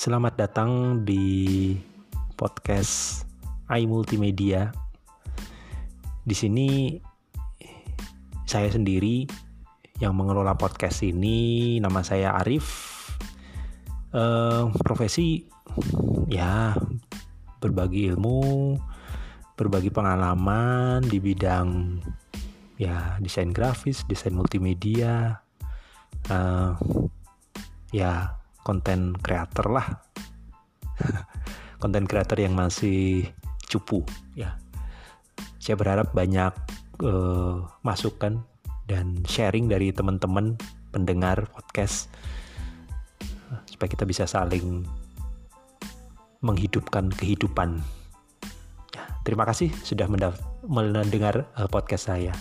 Selamat datang di podcast i Multimedia. Di sini saya sendiri yang mengelola podcast ini. Nama saya Arif. Uh, profesi ya berbagi ilmu, berbagi pengalaman di bidang ya desain grafis, desain multimedia, uh, ya konten kreator lah konten kreator yang masih cupu ya saya berharap banyak uh, masukan dan sharing dari teman-teman pendengar podcast supaya kita bisa saling menghidupkan kehidupan. Ya, terima kasih sudah mendengar uh, podcast saya.